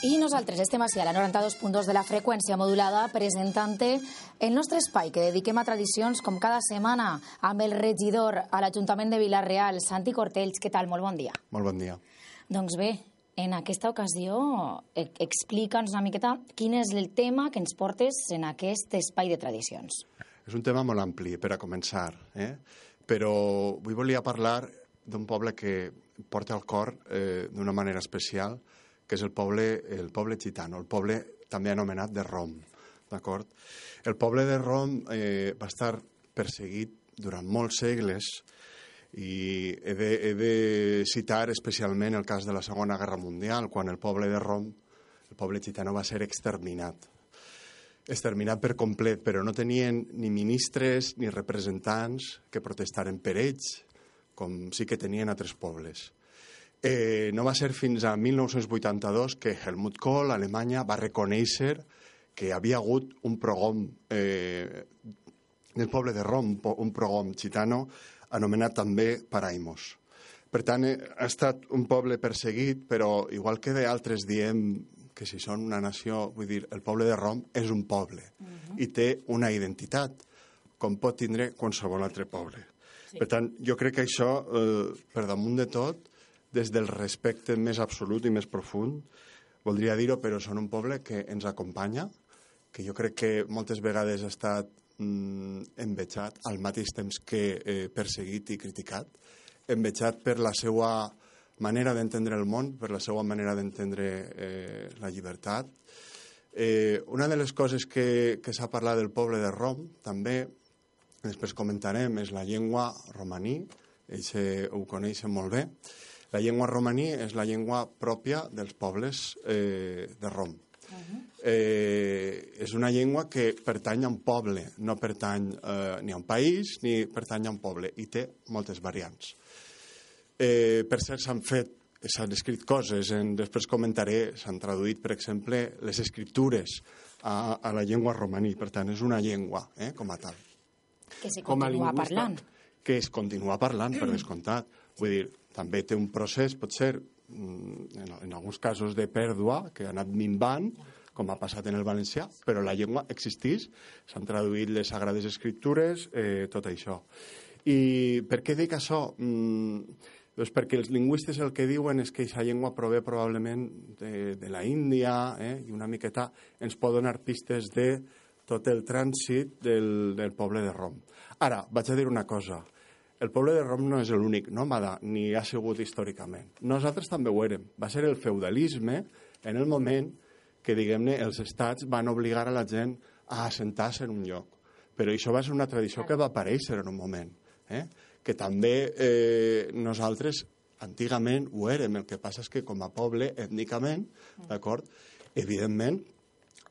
I nosaltres estem així a la 92.2 de la freqüència modulada presentant el nostre espai que dediquem a tradicions com cada setmana amb el regidor a l'Ajuntament de Vilareal, Santi Cortells. Què tal? Molt bon dia. Molt bon dia. Doncs bé, en aquesta ocasió e- explica'ns una miqueta quin és el tema que ens portes en aquest espai de tradicions. És un tema molt ampli per a començar, eh? però avui volia parlar d'un poble que porta al cor eh, d'una manera especial, que és el poble, el poble gitano, el poble també anomenat de Rom. D'acord? El poble de Rom eh, va estar perseguit durant molts segles i he de, he de citar especialment el cas de la Segona Guerra Mundial, quan el poble de Rom, el poble gitano, va ser exterminat. Exterminat per complet, però no tenien ni ministres ni representants que protestaren per ells, com sí que tenien altres pobles. Eh, no va ser fins a 1982 que Helmut Kohl, Alemanya, va reconèixer que havia hagut un progom eh, del poble de Rom, un progom gitano, anomenat també Paraimos. Per tant, eh, ha estat un poble perseguit, però igual que d'altres diem que si són una nació, vull dir, el poble de Rom és un poble uh -huh. i té una identitat, com pot tindre qualsevol altre poble. Sí. Per tant, jo crec que això, eh, per damunt de tot, des del respecte més absolut i més profund. Voldria dir-ho, però són un poble que ens acompanya, que jo crec que moltes vegades ha estat mm, envejat al mateix temps que eh, perseguit i criticat, envejat per la seva manera d'entendre el món, per la seva manera d'entendre eh, la llibertat. Eh, una de les coses que, que s'ha parlat del poble de Rom, també, després comentarem, és la llengua romaní, ells ho coneixen molt bé, la llengua romaní és la llengua pròpia dels pobles eh, de Rom. Uh -huh. eh, és una llengua que pertany a un poble, no pertany eh, ni a un país ni pertany a un poble, i té moltes variants. Eh, per cert, s'han fet s'han escrit coses, en, després comentaré, s'han traduït, per exemple, les escriptures a, a la llengua romaní, per tant, és una llengua, eh, com a tal. Que se continua parlant. Que es continua parlant, per descomptat. Vull dir, també té un procés, pot ser, mm, en, en alguns casos de pèrdua, que ha anat minvant, com ha passat en el valencià, però la llengua existeix, s'han traduït les Sagrades Escriptures, eh, tot això. I per què dic això? Mm, doncs perquè els lingüistes el que diuen és que aquesta llengua prové probablement de, de la Índia eh, i una miqueta ens pot donar pistes de tot el trànsit del, del poble de Rom. Ara, vaig a dir una cosa el poble de Rom no és l'únic nòmada, ni ha sigut històricament. Nosaltres també ho érem. Va ser el feudalisme en el moment que, diguem-ne, els estats van obligar a la gent a assentar-se en un lloc. Però això va ser una tradició que va aparèixer en un moment. Eh? Que també eh, nosaltres antigament ho érem. El que passa és que com a poble, ètnicament, d'acord, evidentment,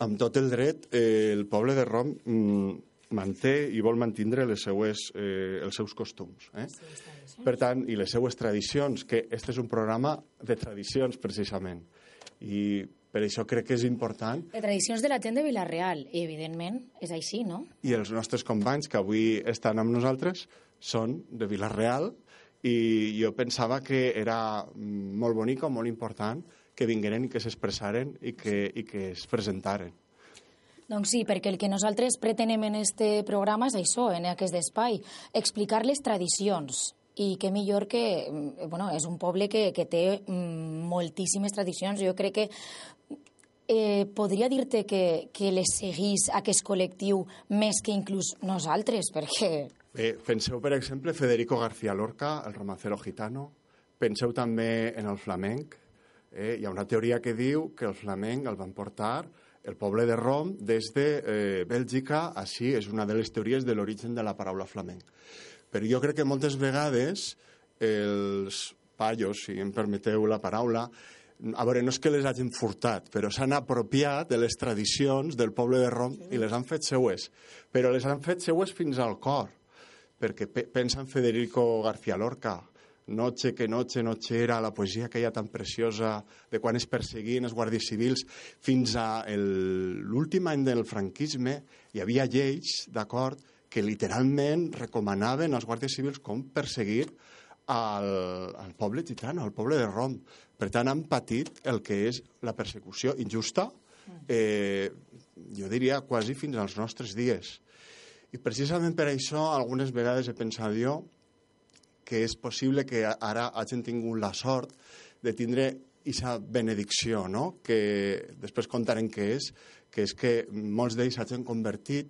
amb tot el dret, eh, el poble de Rom mm, manté i vol mantindre les seues, eh, els seus costums. Eh? Per tant, i les seues tradicions, que este és un programa de tradicions, precisament. I per això crec que és important. De tradicions de la gent de Vilareal, i evidentment és així, no? I els nostres companys que avui estan amb nosaltres són de Vilareal i jo pensava que era molt bonic o molt important que vingueren i que s'expressaren i, que, i que es presentaren. Doncs sí, perquè el que nosaltres pretenem en este programa és això, en aquest espai, explicar les tradicions i que millor que... Mm, bueno, és un poble que, que té mm, moltíssimes tradicions. Jo crec que eh, podria dir-te que, que les seguís aquest col·lectiu més que inclús nosaltres, perquè... Bé, penseu, per exemple, Federico García Lorca, el romancero gitano. Penseu també en el flamenc. Eh? Hi ha una teoria que diu que el flamenc el van portar el poble de Rom des de eh, Bèlgica, així és una de les teories de l'origen de la paraula flamenc. Però jo crec que moltes vegades els pallos, si em permeteu la paraula, a veure, no és que les hagin furtat, però s'han apropiat de les tradicions del poble de Rom i les han fet seues. Però les han fet seues fins al cor, perquè pensa en Federico García Lorca, Noche que noche, noche era, la poesia aquella tan preciosa de quan es perseguien els guàrdies civils, fins a l'últim any del franquisme hi havia lleis, d'acord, que literalment recomanaven als guàrdies civils com perseguir al, al poble gitano, al poble de Rom. Per tant, han patit el que és la persecució injusta, eh, jo diria quasi fins als nostres dies. I precisament per això algunes vegades he pensat jo que és possible que ara hagin tingut la sort de tindre aquesta benedicció, no? que després contarem què és, que és que molts d'ells hagin convertit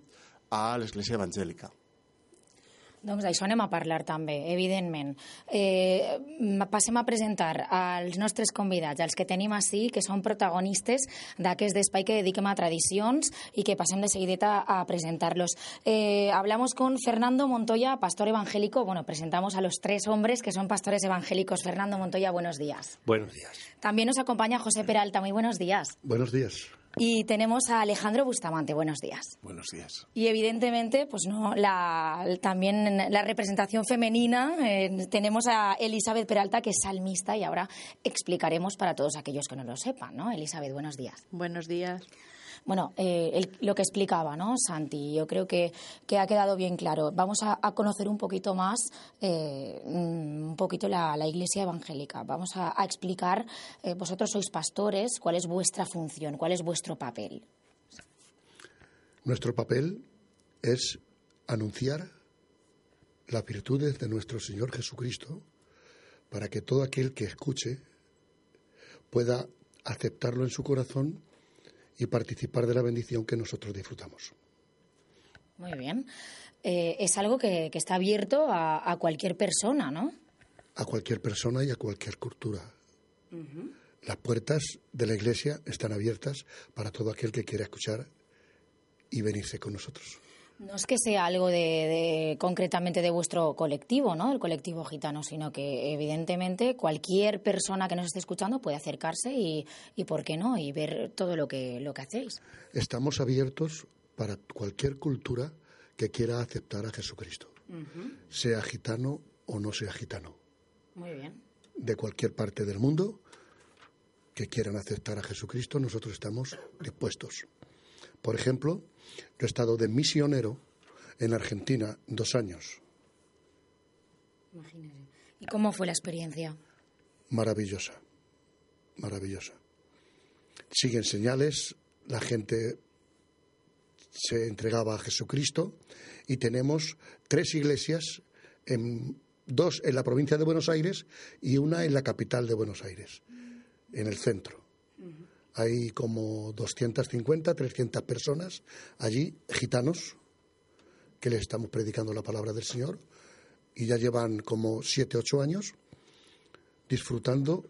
a l'Església Evangèlica. Doncs d'això anem a parlar també, evidentment. Eh, passem a presentar als nostres convidats, els que tenim així, que són protagonistes d'aquest espai que dediquem a tradicions i que passem de seguideta a presentarlos. Eh, hablamos con Fernando Montoya, pastor evangélico. Bueno, presentamos a los tres hombres que son pastores evangélicos. Fernando Montoya, buenos días. Buenos días. También nos acompaña José Peralta. Muy buenos días. Buenos días. Y tenemos a Alejandro Bustamante. Buenos días. Buenos días. Y evidentemente, pues no, la, también la representación femenina. Eh, tenemos a Elizabeth Peralta, que es salmista, y ahora explicaremos para todos aquellos que no lo sepan, ¿no? Elizabeth, buenos días. Buenos días. Bueno, eh, el, lo que explicaba, ¿no, Santi? Yo creo que, que ha quedado bien claro. Vamos a, conocer un poquito más, eh, un poquito la, la, Iglesia evangélica. Vamos a, a explicar, eh, vosotros sois pastores, cuál es vuestra función, cuál es vuestro papel. Nuestro papel es anunciar las virtudes de nuestro Señor Jesucristo para que todo aquel que escuche pueda aceptarlo en su corazón y participar de la bendición que nosotros disfrutamos. Muy bien. Eh, es algo que, que está abierto a, a, cualquier persona, ¿no? A cualquier persona y a cualquier cultura. Uh -huh. Las puertas de la Iglesia están abiertas para todo aquel que quiera escuchar y venirse con nosotros. No es que sea algo de, de, concretamente de vuestro colectivo, ¿no? El colectivo gitano, sino que evidentemente cualquier persona que nos esté escuchando puede acercarse y, y ¿por qué no? Y ver todo lo que, lo que hacéis. Estamos abiertos para cualquier cultura que quiera aceptar a Jesucristo, uh -huh. sea gitano o no sea gitano. Muy bien. De cualquier parte del mundo que quieran aceptar a Jesucristo, nosotros estamos dispuestos. Por ejemplo, yo he estado de misionero en Argentina dos años. Imagínese. ¿Y cómo fue la experiencia? Maravillosa, maravillosa. Siguen señales, la gente se entregaba a Jesucristo y tenemos tres iglesias, en, dos en la provincia de Buenos Aires y una en la capital de Buenos Aires, en el centro. Hay como 250, 300 personas allí, gitanos, que les estamos predicando la palabra del Señor y ya llevan como 7, 8 años disfrutando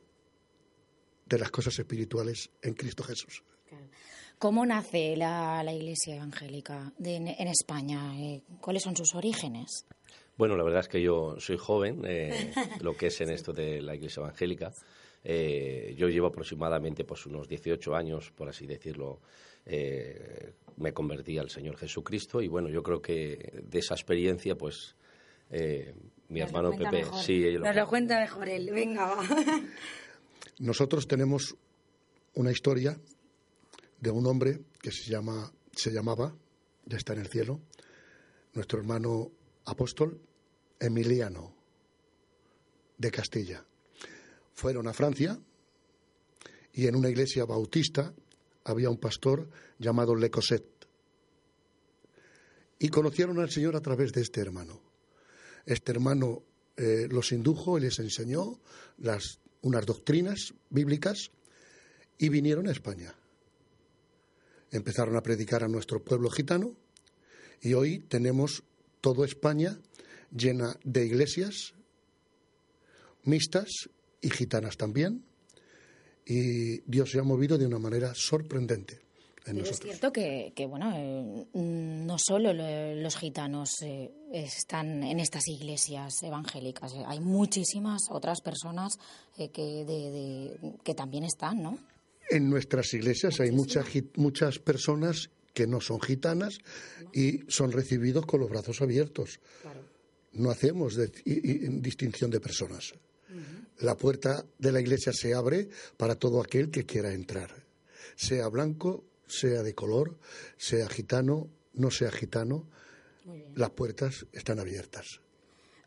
de las cosas espirituales en Cristo Jesús. ¿Cómo nace la, la Iglesia Evangélica de, en, en, España? Eh, ¿Cuáles son sus orígenes? Bueno, la verdad es que yo soy joven, eh, lo que es en esto de la Iglesia Evangélica. Eh, yo llevo aproximadamente pues, unos 18 años, por así decirlo, eh, me convertí al Señor Jesucristo y bueno, yo creo que de esa experiencia, pues eh, mi Nos hermano Pepe, mejor. sí, Nos lo, lo cuenta mejor él. Venga, va. Nosotros tenemos una historia de un hombre que se llama, se llamaba, ya está en el cielo, nuestro hermano apóstol Emiliano de Castilla fueron a Francia y en una iglesia bautista había un pastor llamado Le Cosset. Y conocieron al Señor a través de este hermano. Este hermano eh, los indujo y les enseñó unas doctrinas bíblicas y vinieron a España. Empezaron a predicar a nuestro pueblo gitano y hoy tenemos toda España llena de iglesias mixtas y gitanas también. Y Dios se ha movido de una manera sorprendente. En Pero nosotros. es cierto que, que bueno, eh, no solo lo, los gitanos eh, están en estas iglesias evangélicas, hay muchísimas otras personas eh, que, de, de, que también están, ¿no? En nuestras iglesias hay muchas, muchas personas que no son gitanas y son recibidos con los brazos abiertos. Claro. No hacemos de, y, y, distinción de personas. La puerta de la iglesia se abre para todo aquel que quiera entrar, sea blanco, sea de color, sea gitano, no sea gitano, las puertas están abiertas.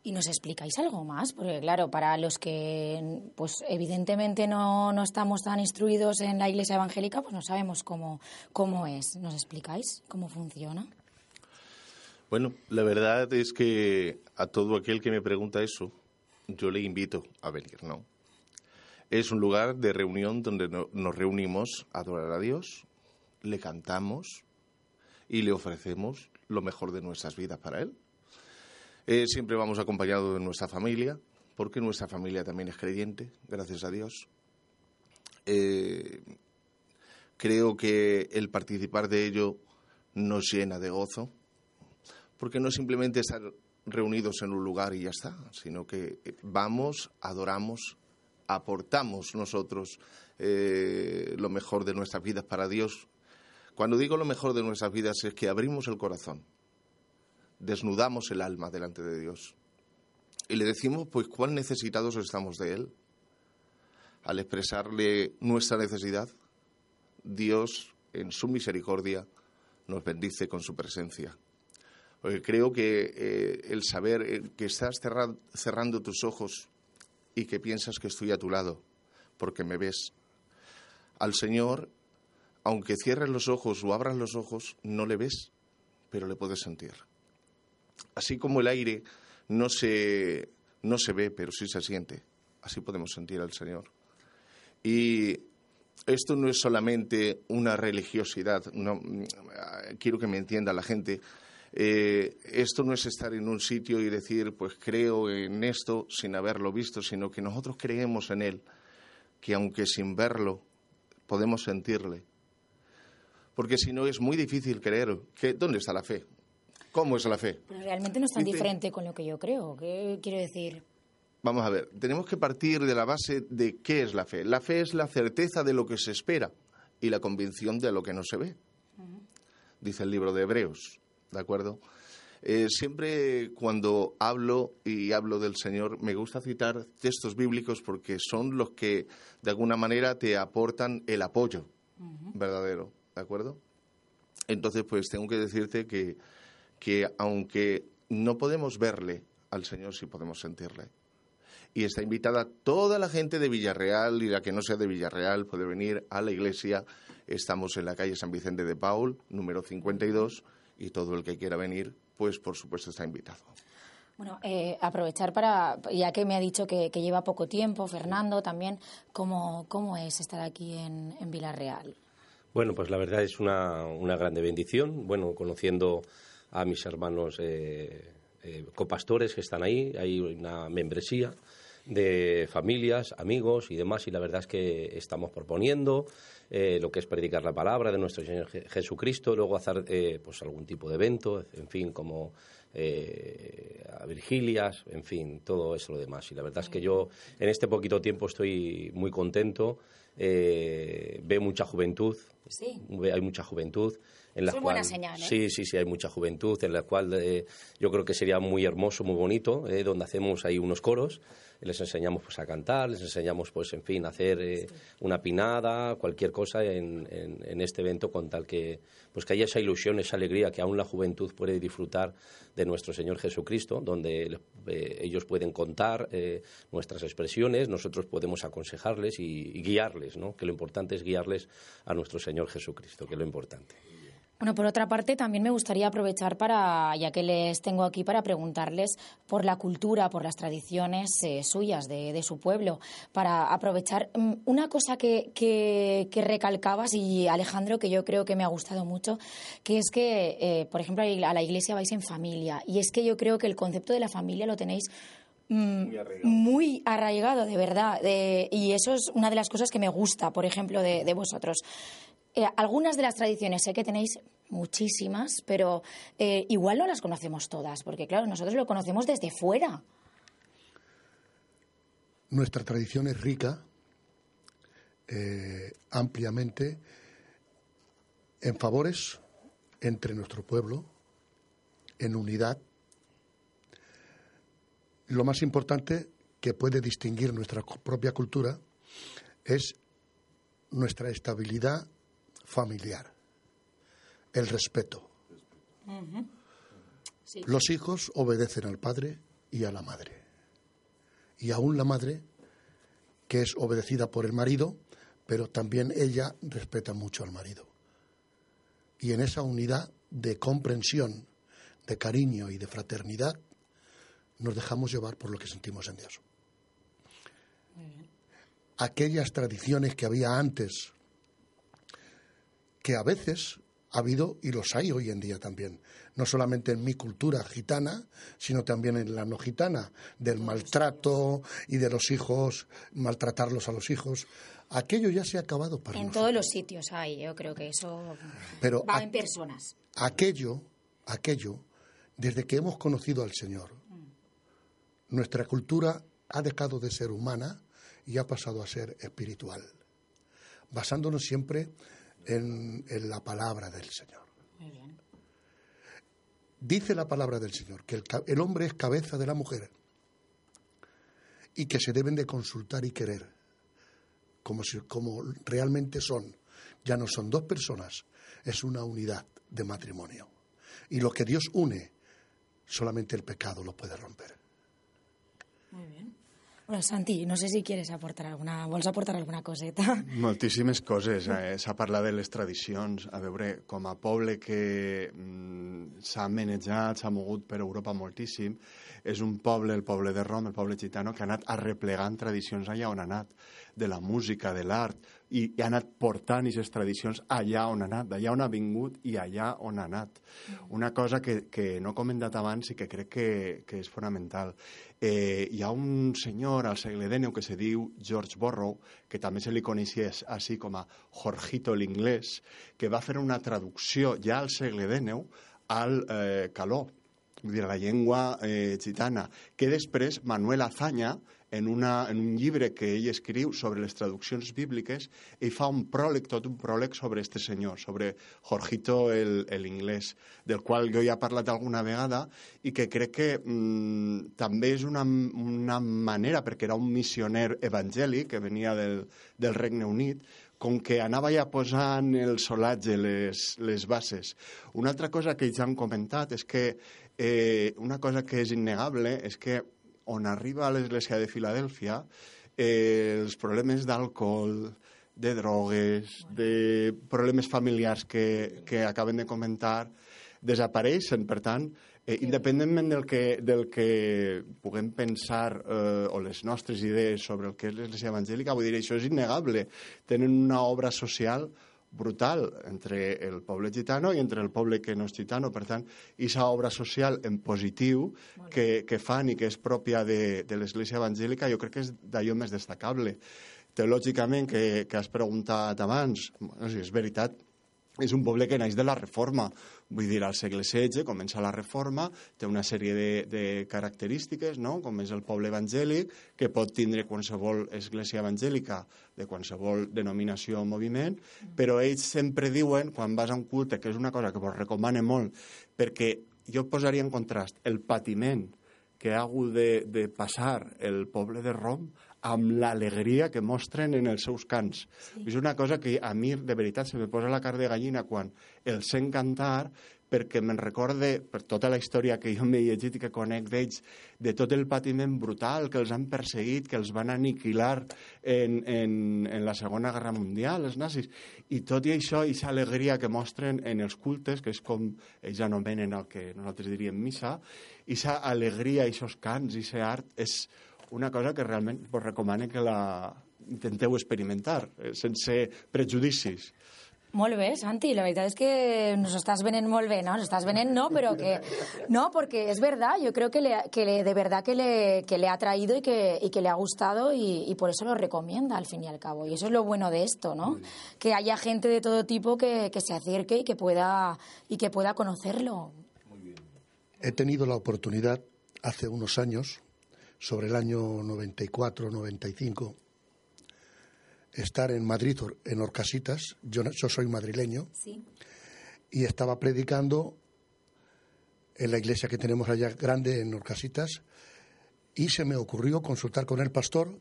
¿Y nos explicáis algo más? Porque claro, para los que pues evidentemente no, no, estamos tan instruidos en la iglesia evangélica, pues no sabemos cómo, cómo es. ¿Nos explicáis cómo funciona? Bueno, la verdad es que a todo aquel que me pregunta eso, yo le invito a venir, ¿no? Es un lugar de reunión donde nos reunimos a adorar a Dios, le cantamos y le ofrecemos lo mejor de nuestras vidas para Él. Eh, siempre vamos acompañados de nuestra familia, porque nuestra familia también es creyente, gracias a Dios. Eh, creo que el participar de ello nos llena de gozo, porque no simplemente estar reunidos en un lugar y ya está, sino que vamos, adoramos, aportamos nosotros eh, lo mejor de nuestras vidas para Dios. Cuando digo lo mejor de nuestras vidas es que abrimos el corazón desnudamos el alma delante de Dios y le decimos pues cuán necesitados estamos de Él. Al expresarle nuestra necesidad, Dios en su misericordia nos bendice con su presencia. Porque creo que eh, el saber eh, que estás cerrando tus ojos y que piensas que estoy a tu lado, porque me ves, al Señor, aunque cierres los ojos o abras los ojos, no le ves, pero le puedes sentir así como el aire no se, no se ve, pero sí se siente, así podemos sentir al Señor. Y esto no es solamente una religiosidad, no, quiero que me entienda la gente. Eh, esto no es estar en un sitio y decir, pues creo en esto sin haberlo visto, sino que nosotros creemos en Él, que aunque sin verlo, podemos sentirle. Porque si no es muy difícil creer. Que, ¿Dónde está la fe? ¿Cómo es la fe? Pero realmente no es tan diferente con lo que yo creo. ¿Qué quiero decir? Vamos a ver, tenemos que partir de la base de qué es la fe. La fe es la certeza de lo que se espera y la convicción de lo que no se ve. Dice el libro de Hebreos, ¿de acuerdo? Eh, siempre cuando hablo y hablo del Señor, me gusta citar textos bíblicos porque son los que de alguna manera te aportan el apoyo verdadero, ¿de acuerdo? Entonces, pues tengo que decirte que que aunque no podemos verle al Señor, sí podemos sentirle. Y está invitada toda la gente de Villarreal y la que no sea de Villarreal puede venir a la iglesia. Estamos en la calle San Vicente de Paul, número 52, y todo el que quiera venir, pues por supuesto está invitado. Bueno, eh, aprovechar para, ya que me ha dicho que, lleva poco tiempo, Fernando, también, ¿cómo, cómo es estar aquí en, en Villarreal? Bueno, pues la verdad es una, una grande bendición. Bueno, conociendo a mis hermanos eh, eh, copastores que están ahí, hay una membresía de familias, amigos y demás, y la verdad es que estamos proponiendo eh, lo que es predicar la palabra de nuestro Señor Jesucristo, luego hacer pues algún tipo de evento, en fin, como a Virgilias, en fin, todo eso lo demás. Y la verdad es que yo en este poquito tiempo estoy muy contento, veo mucha juventud, sí. hay mucha juventud en la es cual, señal, ¿eh? Sí, sí, sí, hay mucha juventud, en la cual eh, yo creo que sería muy hermoso, muy bonito, eh, donde hacemos ahí unos coros, les enseñamos pues a cantar, les enseñamos pues en fin a hacer eh, una pinada, cualquier cosa en, en, este evento con tal que pues que haya esa ilusión, esa alegría que aún la juventud puede disfrutar de nuestro Señor Jesucristo, donde ellos pueden contar nuestras expresiones, nosotros podemos aconsejarles y, y guiarles, ¿no? Que lo importante es guiarles a nuestro Señor Jesucristo, que es lo importante. Bueno, por otra parte, también me gustaría aprovechar para, ya que les tengo aquí, para preguntarles por la cultura, por las tradiciones eh, suyas de, su pueblo, para aprovechar mm, una cosa que, que, recalcabas y Alejandro, que yo creo que me ha gustado mucho, que es que, eh, por ejemplo, a la iglesia vais en familia y es que yo creo que el concepto de la familia lo tenéis mm, muy, arraigado. de verdad. y eso es una de las cosas que me gusta, por ejemplo, de, de vosotros. Eh, algunas de las tradiciones sé que tenéis muchísimas, pero eh, igual no las conocemos todas, porque claro, nosotros lo conocemos desde fuera. Nuestra tradición es rica, eh, ampliamente, en favores entre nuestro pueblo, en unidad. Lo más importante que puede distinguir nuestra propia cultura es nuestra estabilidad familiar, el respeto. Los hijos obedecen al padre y a la madre. Y aún la madre, que es obedecida por el marido, pero también ella respeta mucho al marido. Y en esa unidad de comprensión, de cariño y de fraternidad, nos dejamos llevar por lo que sentimos en Dios. Aquellas tradiciones que había antes, que a veces ha habido y los hay hoy en día también, no solamente en mi cultura gitana, sino también en la no gitana, del maltrato y de los hijos, maltratarlos a los hijos. Aquello ya se ha acabado para En nosotros. todos los sitios hay, yo creo que eso Pero va a- en personas. aquello, aquello, desde que hemos conocido al Señor, nuestra cultura ha dejado de ser humana y ha pasado a ser espiritual, basándonos siempre en, en la palabra del Señor. Dice la palabra del Señor que el, el hombre es cabeza de la mujer y que se deben de consultar y querer como, si- como realmente son. Ya no son dos personas, es una unidad de matrimonio. Y lo que Dios une, solamente el pecado lo puede romper. Bueno, Santi, no sé si quieres aportar alguna, vols aportar alguna coseta. Moltíssimes coses. Eh? S'ha parlat de les tradicions. A veure, com a poble que mm, s'ha manejat, s'ha mogut per Europa moltíssim, és un poble, el poble de Rom, el poble gitano, que ha anat arreplegant tradicions allà on ha anat, de la música, de l'art, i, i ha anat portant aquestes tradicions allà on ha anat, d'allà on ha vingut i allà on ha anat. Una cosa que, que no he comentat abans i que crec que, que és fonamental. Eh, hi ha un senyor al segle XIX que se diu George Borrow, que també se li coneixia així com a Jorgito l'inglès, que va fer una traducció ja al segle XIX al eh, caló, a la llengua eh, gitana, que després Manuel Azaña, en, una, en un llibre que ell escriu sobre les traduccions bíbliques, ell fa un pròleg, tot un pròleg sobre este senyor, sobre Jorgito el, el del qual jo ja he parlat alguna vegada i que crec que mm, també és una, una manera, perquè era un missioner evangèlic que venia del, del Regne Unit, com que anava ja posant el solatge, les, les bases. Una altra cosa que ells han comentat és que eh, una cosa que és innegable és que on arriba a l'església de Filadèlfia eh, els problemes d'alcohol, de drogues, de problemes familiars que, que acaben de comentar, desapareixen. Per tant, eh, independentment del que, del que puguem pensar eh, o les nostres idees sobre el que és l'església evangèlica, vull dir, això és innegable. Tenen una obra social brutal entre el poble gitano i entre el poble que no és gitano. Per tant, aquesta obra social en positiu que, que fan i que és pròpia de, de l'Església Evangèlica, jo crec que és d'allò més destacable. Teològicament, que, que has preguntat abans, bueno, si és veritat, és un poble que naix de la Reforma. Vull dir, al segle XVI comença la Reforma, té una sèrie de, de característiques, no? com és el poble evangèlic, que pot tindre qualsevol església evangèlica de qualsevol denominació o moviment, però ells sempre diuen, quan vas a un culte, que és una cosa que vos recomane molt, perquè jo posaria en contrast el patiment que ha hagut de, de passar el poble de Rom amb l'alegria que mostren en els seus cants. Sí. És una cosa que a mi, de veritat, se me posa la carn de gallina quan el sent cantar, perquè me'n recorde, per tota la història que jo m'he llegit i que conec d'ells, de tot el patiment brutal que els han perseguit, que els van aniquilar en, en, en la Segona Guerra Mundial, els nazis. I tot i això, aquesta alegria que mostren en els cultes, que és com ells anomenen el que nosaltres diríem missa, aquesta alegria, aquests cants, i aquest art, és una cosa que realment vos recomano que la intenteu experimentar, eh, sense prejudicis. Molt bé, Santi, la veritat és que nos estás venent molt bé, ¿no? Nos estás venent, no, pero que... No, porque es verdad, yo creo que, le, que le, de verdad que le, que le ha traído y que, y que le ha gustado y, y por eso lo recomienda al fin y al cabo. Y eso es lo bueno de esto, ¿no? Que haya gente de todo tipo que, que se acerque y que pueda, y que pueda conocerlo. He tenido la oportunidad hace unos años, sobre el año 94-95, estar en Madrid, en Orcasitas. Yo, soy madrileño Sí. y estaba predicando en la iglesia que tenemos allá grande en Orcasitas y se me ocurrió consultar con el pastor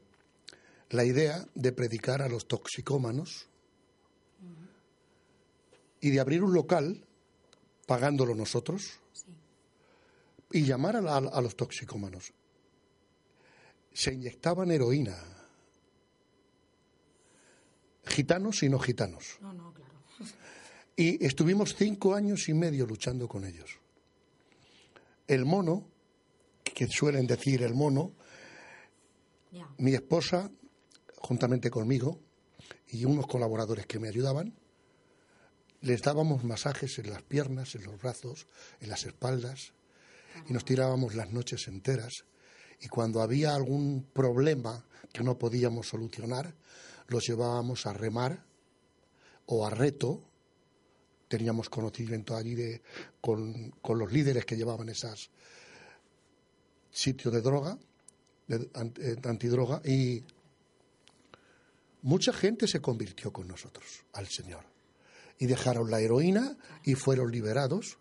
la idea de predicar a los toxicómanos y de abrir un local pagándolo nosotros y llamar a, la- a los toxicómanos. Se inyectaban heroína. Gitanos y no gitanos. No, no, claro. Y estuvimos cinco años y medio luchando con ellos. El mono, que suelen decir el mono, mi esposa, juntamente conmigo, y unos colaboradores que me ayudaban, les dábamos masajes en las piernas, en los brazos, en las espaldas, y nos tirábamos las noches enteras. Y cuando había algún problema que no podíamos solucionar, los llevábamos a remar o a reto. Teníamos conocimiento allí de, con, con los líderes que llevaban esos sitios de droga, de, ant- eh, de antidroga, y mucha gente se convirtió con nosotros al Señor. Y dejaron la heroína y fueron liberados.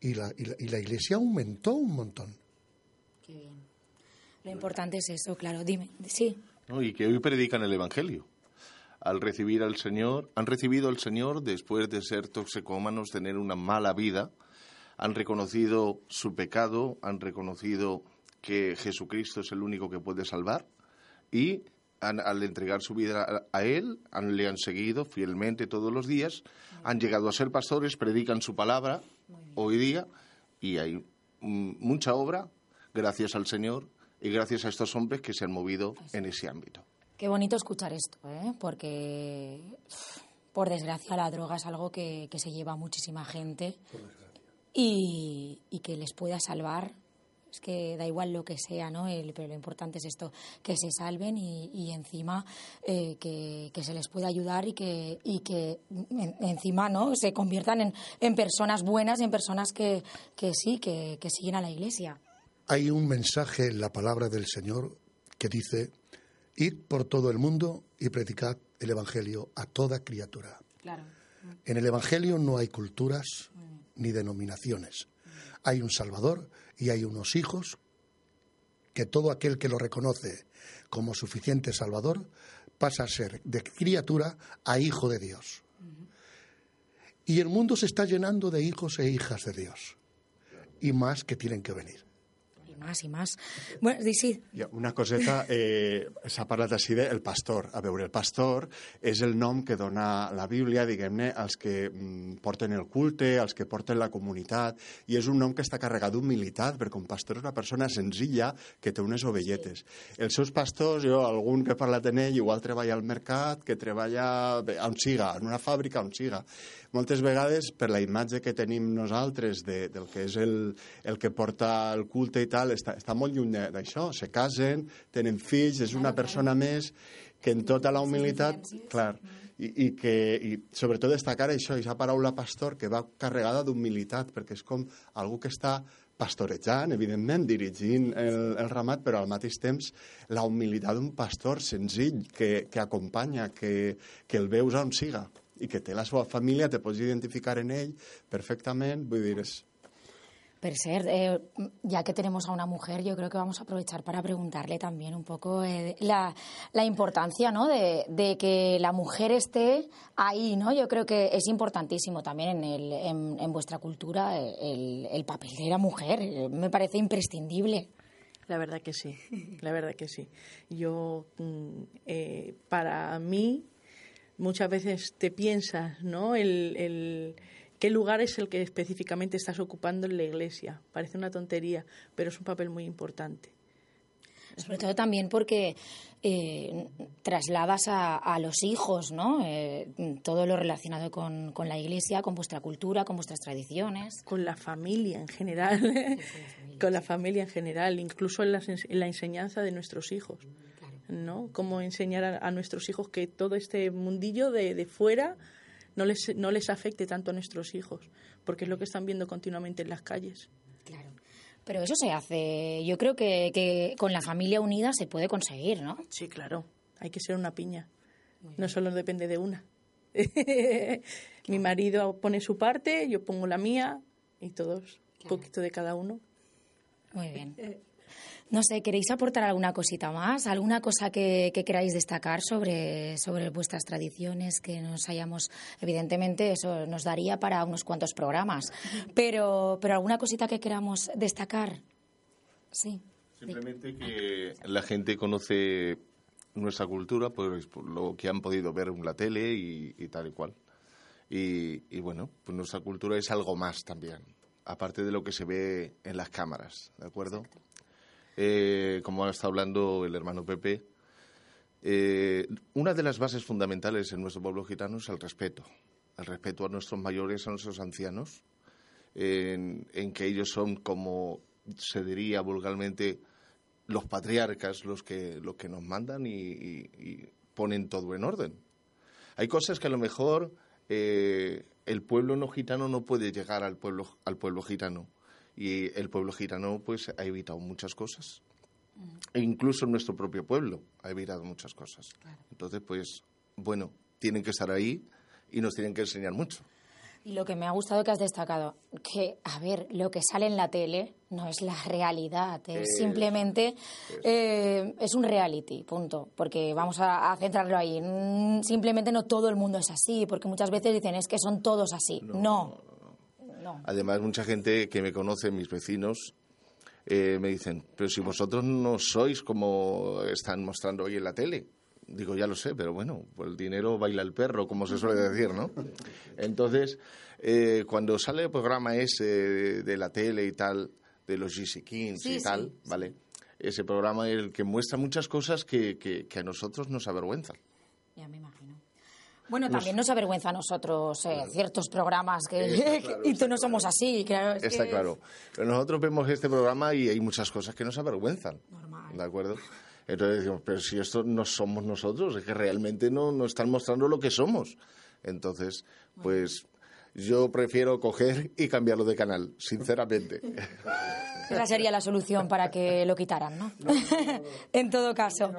Y la, y la, y la iglesia aumentó un montón. Qué bien. Lo importante es eso, claro. Dime, sí. ¿no? y que hoy predican el Evangelio. Al recibir al Señor, han recibido al Señor después de ser toxicómanos, tener una mala vida, han reconocido su pecado, han reconocido que Jesucristo es el único que puede salvar y han- al entregar su vida a, a Él, han- le han seguido fielmente todos los días, han llegado a ser pastores, predican su palabra hoy día y hay mucha obra gracias al Señor y gracias a estos hombres que se han movido en ese ámbito. Qué bonito escuchar esto, ¿eh? porque por desgracia la droga es algo que, que se lleva a muchísima gente y, y que les pueda salvar. Es que da igual lo que sea, ¿no? El- pero lo importante es esto, que se salven y, y encima eh, que, que se les pueda ayudar y que, y que en- encima no se conviertan en, en personas buenas, en personas que, que sí, que, que siguen a la iglesia. Hay un mensaje en la palabra del Señor que dice, id por todo el mundo y predicad el Evangelio a toda criatura. Claro. En el Evangelio no hay culturas ni denominaciones. Hay un Salvador y hay unos hijos que todo aquel que lo reconoce como suficiente Salvador pasa a ser de criatura a hijo de Dios. Y el mundo se está llenando de hijos e hijas de Dios. Y más que tienen que venir. Más y más. Bueno, sí, Una coseta, eh, s'ha parlat així de el pastor. A veure, el pastor és el nom que dona la Bíblia, diguem-ne, als que mm, porten el culte, als que porten la comunitat, i és un nom que està carregat d'humilitat, perquè un pastor és una persona senzilla que té unes ovelletes. Els seus pastors, jo, algun que he parlat amb ell, igual treballa al mercat, que treballa on siga, en una fàbrica, on siga. Moltes vegades, per la imatge que tenim nosaltres de, del que és el, el que porta el culte i tal, està, està molt lluny d'això. Se casen, tenen fills, és una persona més que en tota la humilitat... Clar, i, i que i sobretot destacar això, aquesta paraula pastor que va carregada d'humilitat, perquè és com algú que està pastorejant, evidentment, dirigint el, el ramat, però al mateix temps la humilitat d'un pastor senzill que, que acompanya, que, que el veus on siga i que té la seva família, te pots identificar en ell perfectament, vull dir, és, Per cert, eh, ya que tenemos a una mujer, yo creo que vamos a aprovechar para preguntarle también un poco eh, la, la importancia ¿no? de, que la mujer esté ahí. ¿no? Yo creo que es importantísimo también en, el, en, vuestra cultura el, el papel de la mujer. Me parece imprescindible. La verdad que sí, la verdad que sí. Yo, mm, eh, para mí, muchas veces te piensas, ¿no? El- qué lugar es el que específicamente estás ocupando en la iglesia. Parece una tontería, pero es un papel muy importante. Sobre todo también porque eh, trasladas a, a los hijos ¿no? Eh, todo lo relacionado con, con la iglesia, con vuestra cultura, con vuestras tradiciones. Con la familia en general, con la familia en general, incluso en, ens- en la enseñanza de nuestros hijos. ¿no? Cómo enseñar a, a nuestros hijos que todo este mundillo de, de fuera no les, no les afecte tanto a nuestros hijos, porque es lo que están viendo continuamente en las calles. Claro. Pero eso se hace, yo creo que, que con la familia unida se puede conseguir, ¿no? Sí, claro, hay que ser una piña. No solo depende de una. Mi marido pone su parte, yo pongo la mía y todos, un poquito de cada uno. Muy bien. No sé, ¿queréis aportar alguna cosita más? ¿Alguna cosa que, que queráis destacar sobre, sobre vuestras tradiciones que nos hayamos... Evidentemente eso nos daría para unos cuantos programas, pero, pero alguna cosita que queramos destacar. Sí. Simplemente que la gente conoce nuestra cultura pues, por lo que han podido ver en la tele y, tal y cual. Y, bueno, pues nuestra cultura es algo más también, aparte de lo que se ve en las cámaras, ¿de acuerdo? Eh, como estado hablando el hermano Pepe, eh, una de las bases fundamentales en nuestro pueblo gitano es el respeto, el respeto a nuestros mayores, a nuestros ancianos, en, que ellos son como se diría vulgarmente los patriarcas los que, los que nos mandan y, ponen todo en orden. Hay cosas que a lo mejor eh, el pueblo no gitano no puede llegar al pueblo, al pueblo gitano y el pueblo gitano pues ha evitado muchas cosas. E incluso nuestro propio pueblo ha evitado muchas cosas. Entonces, pues, bueno, tienen que estar ahí y nos tienen que enseñar mucho. Y lo que me ha gustado que has destacado, que, a ver, lo que sale en la tele no es la realidad, es simplemente eh, es un reality, punto. Porque vamos a, centrarlo ahí. Mm, simplemente no todo el mundo es así, porque muchas veces dicen es que son todos así. No. no, Además, mucha gente que me conoce, mis vecinos, eh, me dicen, pero si vosotros no sois como están mostrando hoy en la tele. Digo, ya lo sé, pero bueno, pues el dinero baila el perro, como se suele decir, ¿no? Entonces, eh, cuando sale el programa ese de, la tele y tal, de los GC Kings y tal, ¿vale? Ese programa es el que muestra muchas cosas que, que, a nosotros nos avergüenzan. Ya me imagino. Bueno, también nos avergüenza a nosotros eh, ciertos programas que y tú no somos así, claro. está claro. Pero nosotros vemos este programa y hay muchas cosas que nos avergüenzan. Normal. ¿De acuerdo? Entonces decimos, pero si esto no somos nosotros, es que realmente no, no están mostrando lo que somos. Entonces, pues yo prefiero coger y cambiarlo de canal, sinceramente. Esa sería la solución para que lo quitaran, ¿no? en todo caso.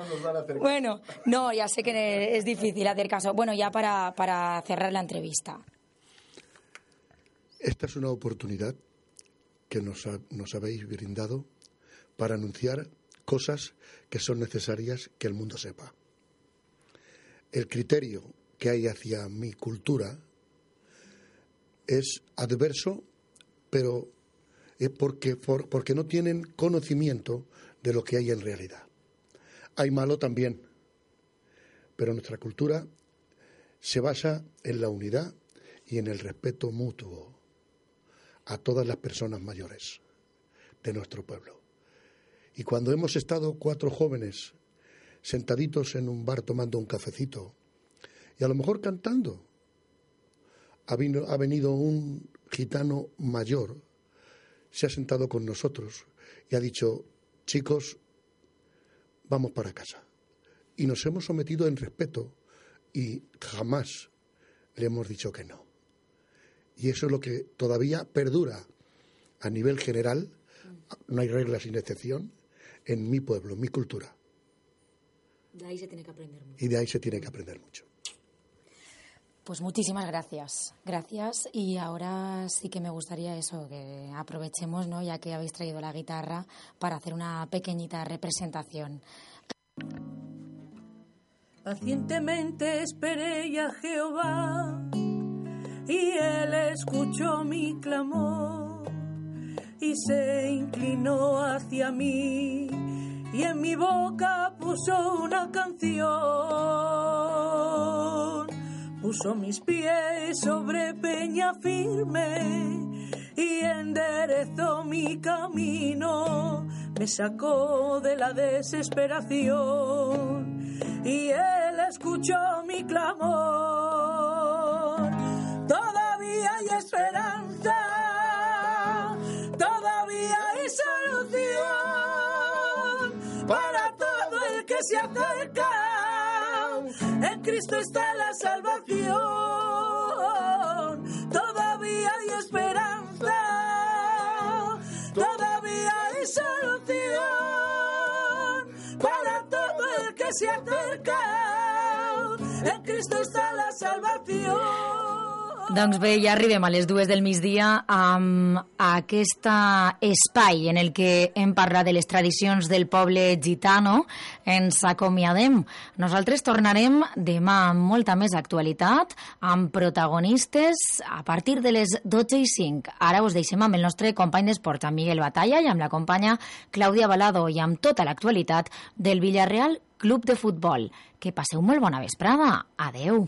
bueno, no, ya sé que es difícil hacer caso. Bueno, ya para, para cerrar la entrevista. Esta es una oportunidad que nos, nos habéis brindado para anunciar cosas que son necesarias que el mundo sepa. El criterio que hay hacia mi cultura es adverso, pero es porque, porque no tienen conocimiento de lo que hay en realidad. Hay malo también, pero nuestra cultura se basa en la unidad y en el respeto mutuo a todas las personas mayores de nuestro pueblo. Y cuando hemos estado cuatro jóvenes sentaditos en un bar tomando un cafecito y a lo mejor cantando, ha, venido un gitano mayor, se ha sentado con nosotros y ha dicho, chicos, vamos para casa. Y nos hemos sometido en respeto y jamás le hemos dicho que no. Y eso es lo que todavía perdura a nivel general. No hay reglas sin excepción en mi pueblo, en mi cultura. De ahí se tiene que aprender mucho. Y de ahí se tiene que aprender mucho. Pues muchísimas gracias, gracias. Y ahora sí que me gustaría eso, que aprovechemos, ¿no? ya que habéis traído la guitarra, para hacer una pequeñita representación. Pacientemente esperé a Jehová y él escuchó mi clamor y se inclinó hacia mí y en mi boca puso una canción. Puso mis pies sobre peña firme y enderezó mi camino. Me sacó de la desesperación y él escuchó mi clamor. Todavía hay esperanza para todo el que se acerca. Cristo está la salvación. Todavía hay esperanza. Todavía hay solución para todo el que se acerca. En Cristo está la salvación. Doncs bé, ja arribem a les dues del migdia amb aquest espai en el que hem parlat de les tradicions del poble gitano. Ens acomiadem. Nosaltres tornarem demà amb molta més actualitat, amb protagonistes a partir de les 12 i 5. Ara us deixem amb el nostre company d'esport, amb Miguel Batalla, i amb la companya Clàudia Balado, i amb tota l'actualitat del Villarreal Club de Futbol. Que passeu molt bona vesprada. Adeu.